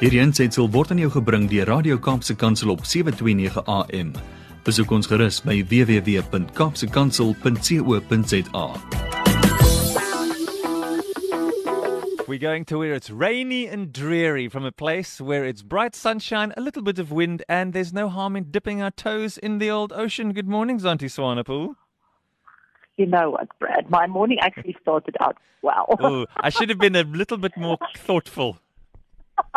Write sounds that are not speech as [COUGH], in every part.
Hierdie aanseit sal word aan jou gebring deur Radio Kaapse Kansel op 729 AM. Besoek ons gerus by www.kapsekansel.co.za. We're going to where it's rainy and dreary from a place where it's bright sunshine, a little bit of wind, and there's no harm in dipping our toes in the old ocean. Good morning, Zanti Swanepoel. You know what, Brad? My morning actually started out well. Oh, I should have been a little bit more thoughtful. [LAUGHS]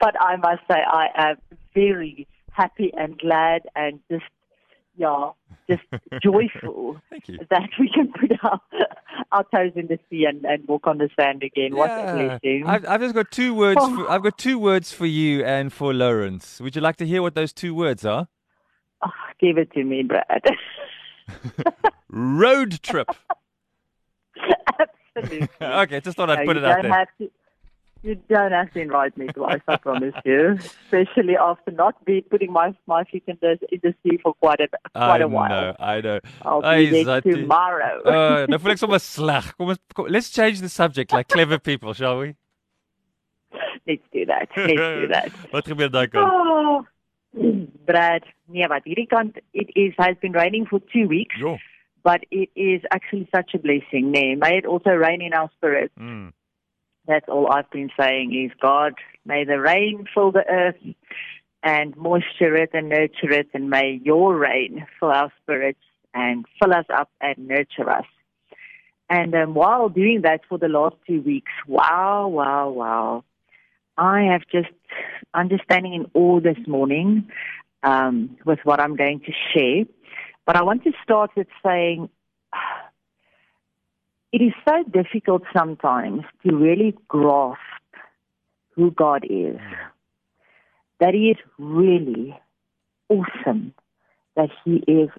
but I must say, I am very happy and glad and just, yeah, just [LAUGHS] joyful that we can put our, our toes in the sea and, and walk on the sand again. What a Yeah. blessing. I've, I've just got two words. Oh. For, [LAUGHS] I've got two words for you and for Lawrence. Would you like to hear what those two words are? Oh, give it to me, Brad. Road trip. Absolutely. okay, just thought I'd No, put it out there. You don't have to invite me twice, I promise you. Especially after not be putting my my feet in the in the sea for quite a quite I a while. know, I know. I'll be there tomorrow. Uh, nou voel ek sommer sleg. Kom ons let's change the subject like clever people, shall we? Let's do that. Let's do [LAUGHS] that. Wat gebeur daai kant? Oh, Brad, nee, wat hierdie kant it is has been raining for two weeks, Jo. but it is actually such a blessing. Nee, may it also rain in our spirit. Mm. That's all I've been saying is God, may the rain fill the earth and moisture it and nurture it, and may your rain fill our spirits and fill us up and nurture us. And um, while doing that for the last two weeks, wow, wow, wow, I have just understanding in awe this morning um, with what I'm going to share. But I want to start with saying it is so difficult sometimes to really grasp who God is. That He is really awesome. That He is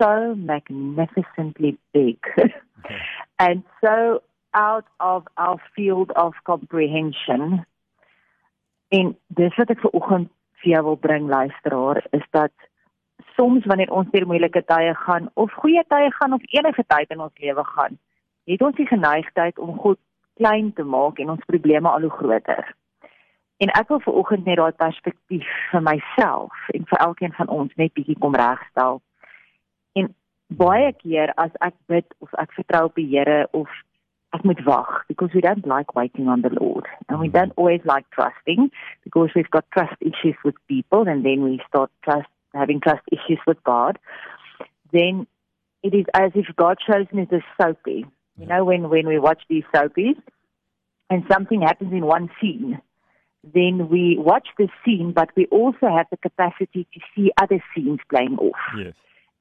so magnificently big [LAUGHS] and so out of our field of comprehension. En dis wat ek ver oggend vir jou wil bring luisteraar is dat soms wanneer ons deur moeilike tye gaan of goeie tye gaan of enige tyd in ons lewe gaan, het ons die geneigtheid om God klein te maak en ons probleme al hoe groter. En ek wil ver oggend net daai perspektief vir myself en vir elkeen van ons net bietjie kom regstel. En baie keer as ek bid of ek vertrou op die Here of ek moet wag because we don't like waiting on the Lord and we don't always like trusting because we've got trust issues with people and then we start trust having trust issues with God then it is as if God shows me this soapy you know when when we watch these soapies and something happens in one scene then we watch the scene but we also have the capacity to see other scenes playing off Yes.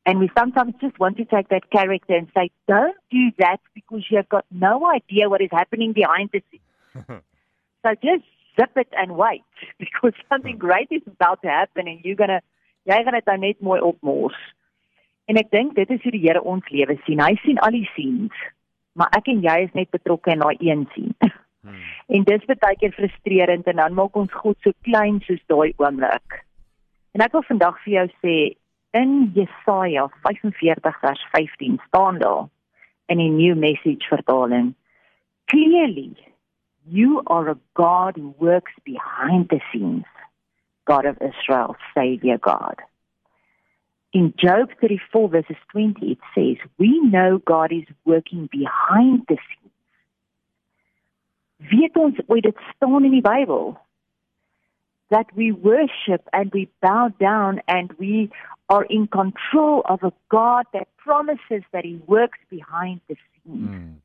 and we sometimes just want to take that character and say, don't do that because you've got no idea what is happening behind the scenes. [LAUGHS] so just zip it and wait [LAUGHS] because something hmm. great is about to happen and you're going to, jy gaan dit nou net mooi opmors. En ek dink dit is hoe die Here ons lewe sien. Hy sien al die scenes, maar ek en jy is net betrokke in daai een scene. Hmm. En dis baie keer frustrerend en dan maak ons God so klein soos daai oomblik. En ek wil vandag vir jou sê in Jesaja 45 vers 15 staan daar in die New Message vertaling clearly you are a God who works behind the scenes God of Israel savior God in Job 34 verses 20 it says we know God is working behind the scenes weet ons ooit dit staan in die Bybel that we worship and we bow down and we are in control of a God that promises that he works behind the scenes. Mm.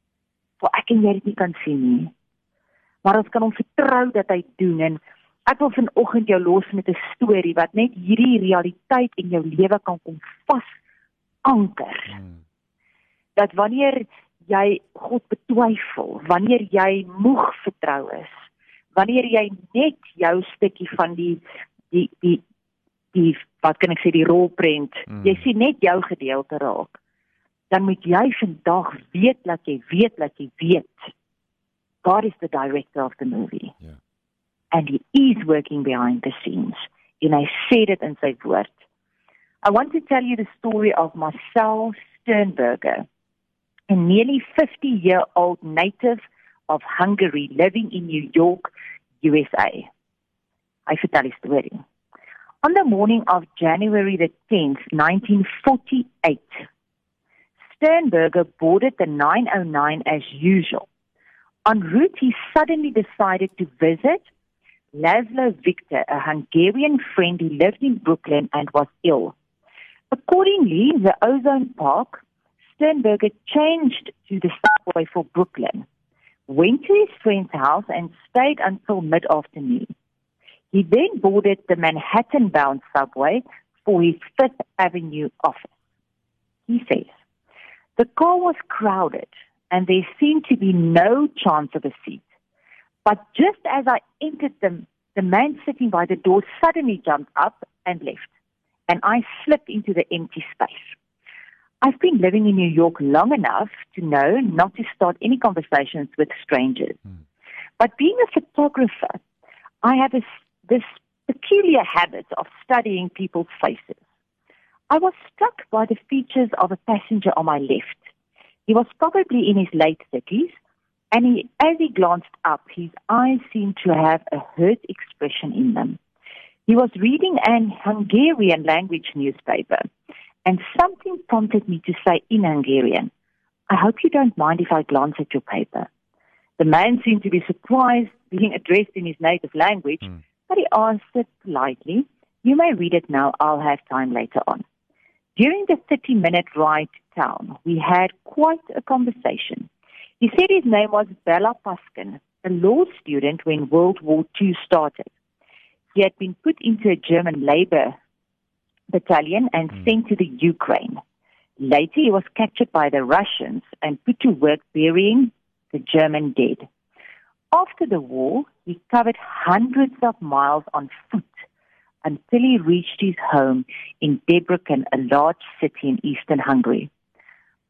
For ek en jy dit nie kan sien nie. Maar ons kan hom vertrou dat hy doen en ek wil vanoggend jou los met 'n storie wat net hierdie realiteit in jou lewe kan kom vas anker. Mm. Dat wanneer jy God betwyfel, wanneer jy moeg vertrou is, wanneer jy net jou stukkie van die die die die wat kan ek sê die rolprent, Mm. jy sien net jou gedeelte raak. Dan moet jy vandag weet dat jy weet dat jy weet. God is the director of the movie. Ja. And he is working behind the scenes. En hy sê dit in sy woord. I want to tell you the story of Marcel Sternberger, a nearly 50 year old native of Hungary living in New York, USA. Hy vertel die storie. On the morning of January the 10th, 1948, Sternberger boarded the 909 as usual. En route, he suddenly decided to visit Laszlo Victor, a Hungarian friend who lived in Brooklyn and was ill. Accordingly, the Ozone Park, Sternberger changed to the subway for Brooklyn, went to his friend's house and stayed until mid-afternoon. He then boarded the Manhattan-bound subway for his Fifth Avenue office. He says, the car was crowded and there seemed to be no chance of a seat. But just as I entered them, the man sitting by the door suddenly jumped up and left, and I slipped into the empty space. I've been living in New York long enough to know not to start any conversations with strangers. Mm. But being a photographer, I have a, this peculiar habit of studying people's faces. I was struck by the features of a passenger on my left. He was probably in his late 30s, and he, as he glanced up, his eyes seemed to have a hurt expression in them. He was reading an Hungarian language newspaper, and something prompted me to say in Hungarian, I hope you don't mind if I glance at your paper. The man seemed to be surprised being addressed in his native language, mm. but he answered politely, You may read it now, I'll have time later on. During the 30 minute ride to town, we had quite a conversation. He said his name was Bela Paskin, a law student when World War II started. He had been put into a German labor battalion and mm. sent to the Ukraine. Later, he was captured by the Russians and put to work burying the German dead. After the war, he covered hundreds of miles on foot until he reached his home in Debrecen, a large city in eastern Hungary.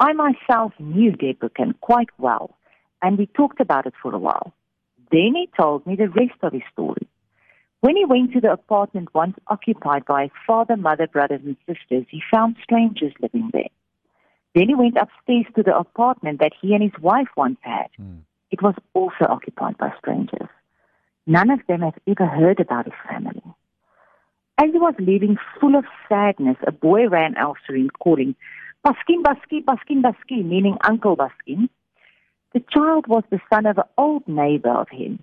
I myself knew Debrecen quite well, and we talked about it for a while. Then he told me the rest of his story. When he went to the apartment once occupied by his father, mother, brothers, and sisters, he found strangers living there. Then he went upstairs to the apartment that he and his wife once had. Mm. It was also occupied by strangers. None of them had ever heard about his family. As he was leaving full of sadness, a boy ran after him calling, Baskin, Baskin, Baskin, Baskin, meaning Uncle Baskin. The child was the son of an old neighbor of him.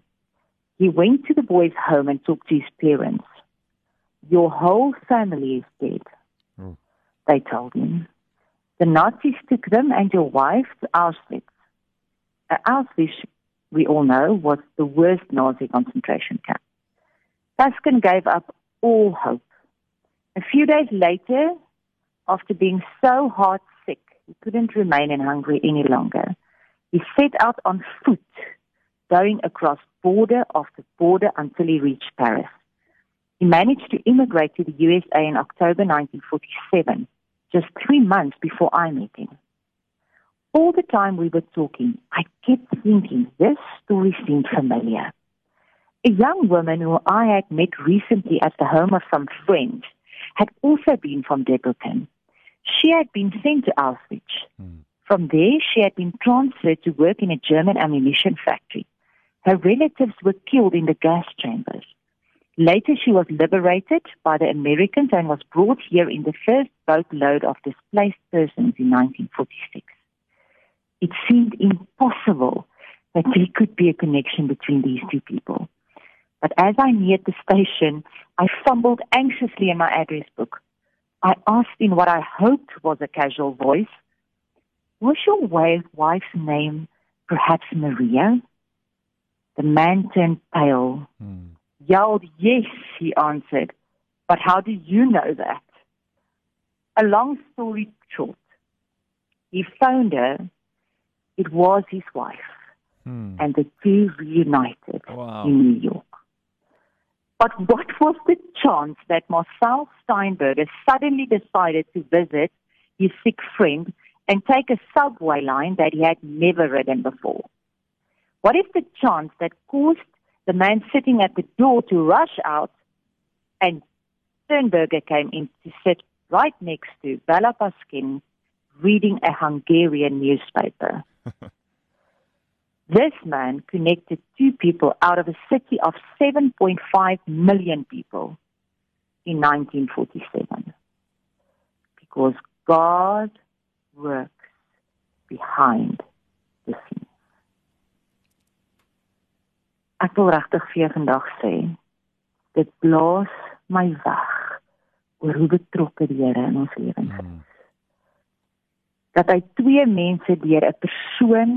He went to the boy's home and talked to his parents. Your whole family is dead, mm. they told him. The Nazis took them and your wife to Auschwitz. Uh, Auschwitz, we all know, was the worst Nazi concentration camp. Baskin gave up all hope. A few days later, after being so heart sick, he couldn't remain in Hungary any longer. He set out on foot, going across border after border until he reached Paris. He managed to immigrate to the USA in October 1947, just three months before I met him. All the time we were talking, I kept thinking this story seemed familiar. A young woman who I had met recently at the home of some friends had also been from Debrecen. She had been sent to Auschwitz. Mm. From there, she had been transferred to work in a German ammunition factory. Her relatives were killed in the gas chambers. Later, she was liberated by the Americans and was brought here in the first boatload of displaced persons in 1946. It seemed impossible that there could be a connection between these two people. But as I neared the station, I fumbled anxiously in my address book. I asked in what I hoped was a casual voice, Was your wife's name perhaps Maria? The man turned pale, hmm. yelled, Yes, he answered. But how do you know that? A long story short, he phoned her. It was his wife. Hmm. And the two reunited wow. in New York. But what was the chance that Marcel Sternberger suddenly decided to visit his sick friend and take a subway line that he had never ridden before? What is the chance that caused the man sitting at the door to rush out and Sternberger came in to sit right next to Bela Paskin reading a Hungarian newspaper? [LAUGHS] This man connected two people out of a city of 7.5 million people in 1947. Because God works behind the scenes. Ek wil regtig vir jou vandag sê, dit blaas my weg oor hoe betrokke die Here in ons lewens is. Mm. Dat hy twee mense deur 'n persoon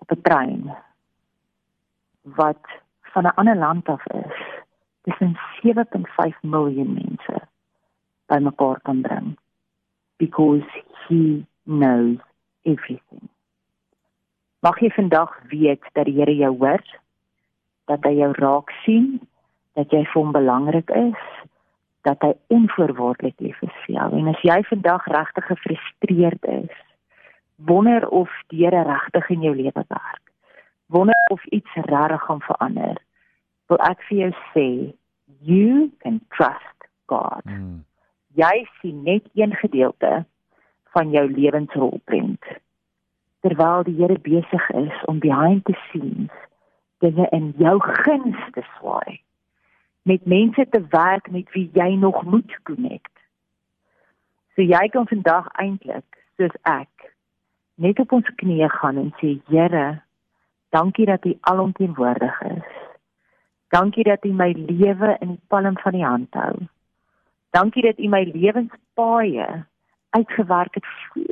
op 'n trein wat van 'n ander land af is, tussen 7.5 miljoen mense bymekaar kan bring because he knows everything. Mag jy vandag weet dat die Here jou hoor, dat hy jou raak sien, dat jy vir hom belangrik is, dat hy onvoorwaardelik lief is vir jou. En as jy vandag regtig gefrustreerd is, wonder of die Here regtig in jou lewe werk. Wonder of iets regtig gaan verander. Wil ek vir jou sê, you can trust God. Mm. Jy sien net een gedeelte van jou lewensrolprent terwyl die Here besig is om behind the scenes dinge in jou guns te swaai met mense te werk met wie jy nog moet connect. So jy kan vandag eintlik soos ek net op ons knieë gaan en sê Here, dankie dat U alomteenwoordig is. Dankie dat U my lewe in die palm van U hand hou. Dankie dat U my lewenspaaie uitgewerk het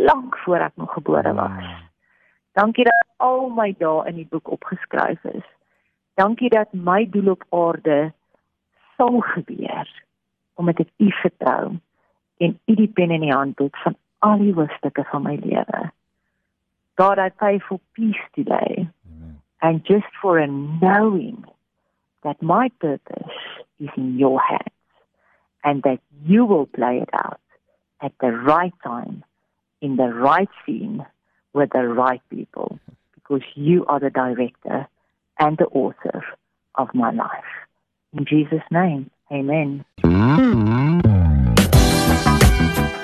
lank voor ek nog gebore was. Dankie dat al my dae in die boek opgeskryf is. Dankie dat my doel op aarde sal gebeur omdat ek U vertrou en U die pen in die hand het van al die hoofstukke van my lewe. God, I pray for peace today. Amen. And just for a knowing that my purpose is in your hands and that you will play it out at the right time in the right scene with the right people because you are the director and the author of my life. In Jesus' name, amen. Mm-hmm.